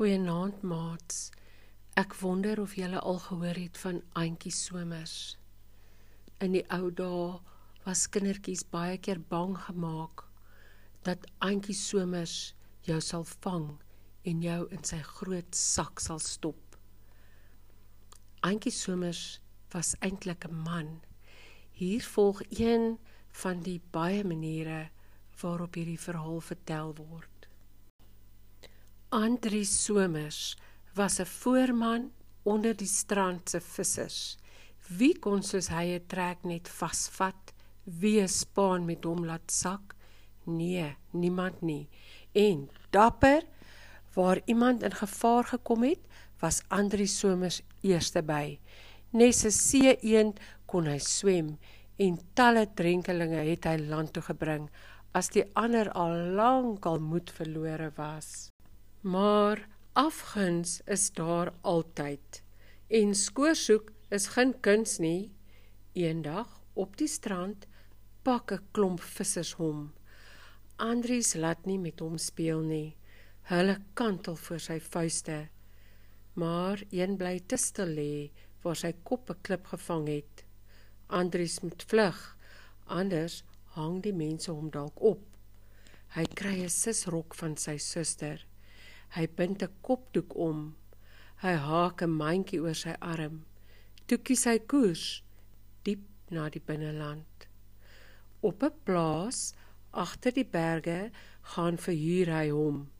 Goeienaand maats. Ek wonder of julle al gehoor het van Auntie Somers. In die ou dae was kindertjies baie keer bang gemaak dat Auntie Somers jou sal vang en jou in sy groot sak sal stop. Auntie Somers was eintlik 'n man. Hier volg een van die baie maniere waarop hierdie verhaal vertel word. Andri Somers was 'n voorman onder die strand se vissers. Wie kon soos hy 'n trek net vasvat? Wie 'n spaan met hom laat sak? Nee, niemand nie. En dapper waar iemand in gevaar gekom het, was Andri Somers eerste by. Nes 'n see een kon hy swem en talle drenkelinge het hy land toe gebring as die ander al lank al moed verlore was. Maar afguns is daar altyd. En skoorsoek is geen kuns nie. Eendag op die strand pak 'n klomp vissers hom. Andries laat nie met hom speel nie. Hulle kantel voor sy vuiste. Maar een bly te stil lê waar sy kop 'n klip gevang het. Andries moet vlug, anders hang die mense hom dalk op. Hy kry 'n sisrok van sy suster. Hy bind 'n kopdoek om. Hy haak 'n mandjie oor sy arm. Toe kies hy koers diep na die binneland. Op 'n plaas agter die berge gaan verhuur hy hom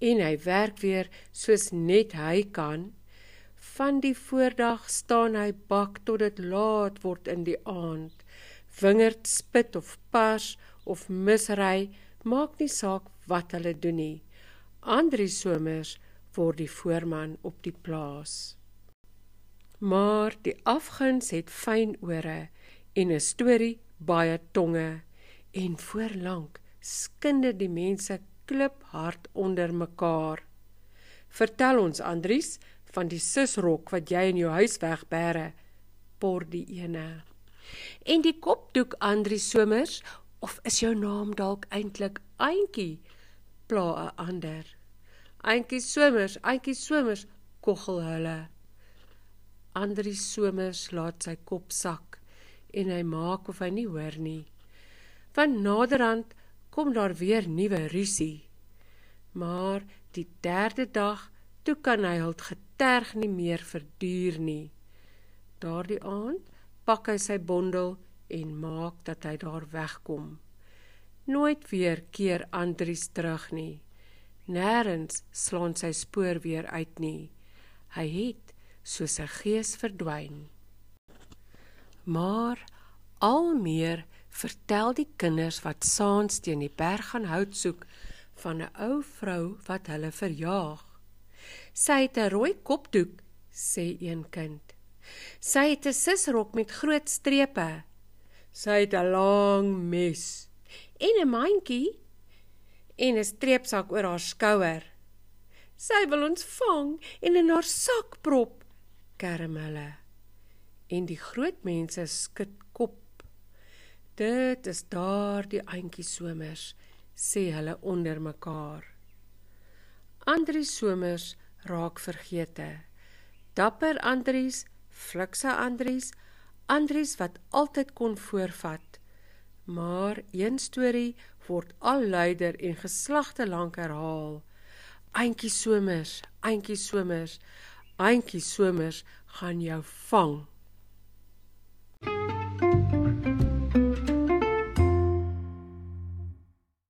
en hy werk weer soos net hy kan. Van die voordag staan hy bak tot dit laat word in die aand. Wingerd spit of pars of misry, maak nie saak wat hulle doen nie. Andri Somers word die voorman op die plaas. Maar die afguns het fyn ore en 'n storie baie tonge en voorlank skinde die mense kliphard onder mekaar. Vertel ons Andries van die sisrok wat jy in jou huis wegbêre, por die ene. En die kopdoek Andries Somers of is jou naam dalk eintlik Auntie? Pla 'n ander. Auntie Somers, Auntie Somers, koggel hulle. Andri Somers laat sy kop sak en hy maak of hy nie hoor nie. Van naderhand kom daar weer nuwe rusie. Maar die derde dag toe kan hy hul geterg nie meer verduur nie. Daardie aand pak hy sy bondel en maak dat hy daar wegkom. Nooit weer keer Andries terug nie. Nêrens slaan sy spoor weer uit nie. Hy het soos 'n gees verdwyn. Maar al meer vertel die kinders wat saans teen die berg gaan hout soek van 'n ou vrou wat hulle verjaag. Sy het 'n rooi kopdoek, sê een kind. Sy het 'n sisrok met groot strepe. Sy het 'n lang mes en 'n mandjie en 'n streepsak oor haar skouer. Sy wil ons vang en in haar sak prop, kerm hulle. En die groot mense skud kop. Dit is daardie aantjie somers, sê hulle onder mekaar. Andri somers raak vergete. Dapper Andries, flikse Andries, Andries wat altyd kon voorvat. Maar een storie word al luider en geslagte lank herhaal. Aantjie Somers, Aantjie Somers, Aantjie Somers gaan jou vang. Thank you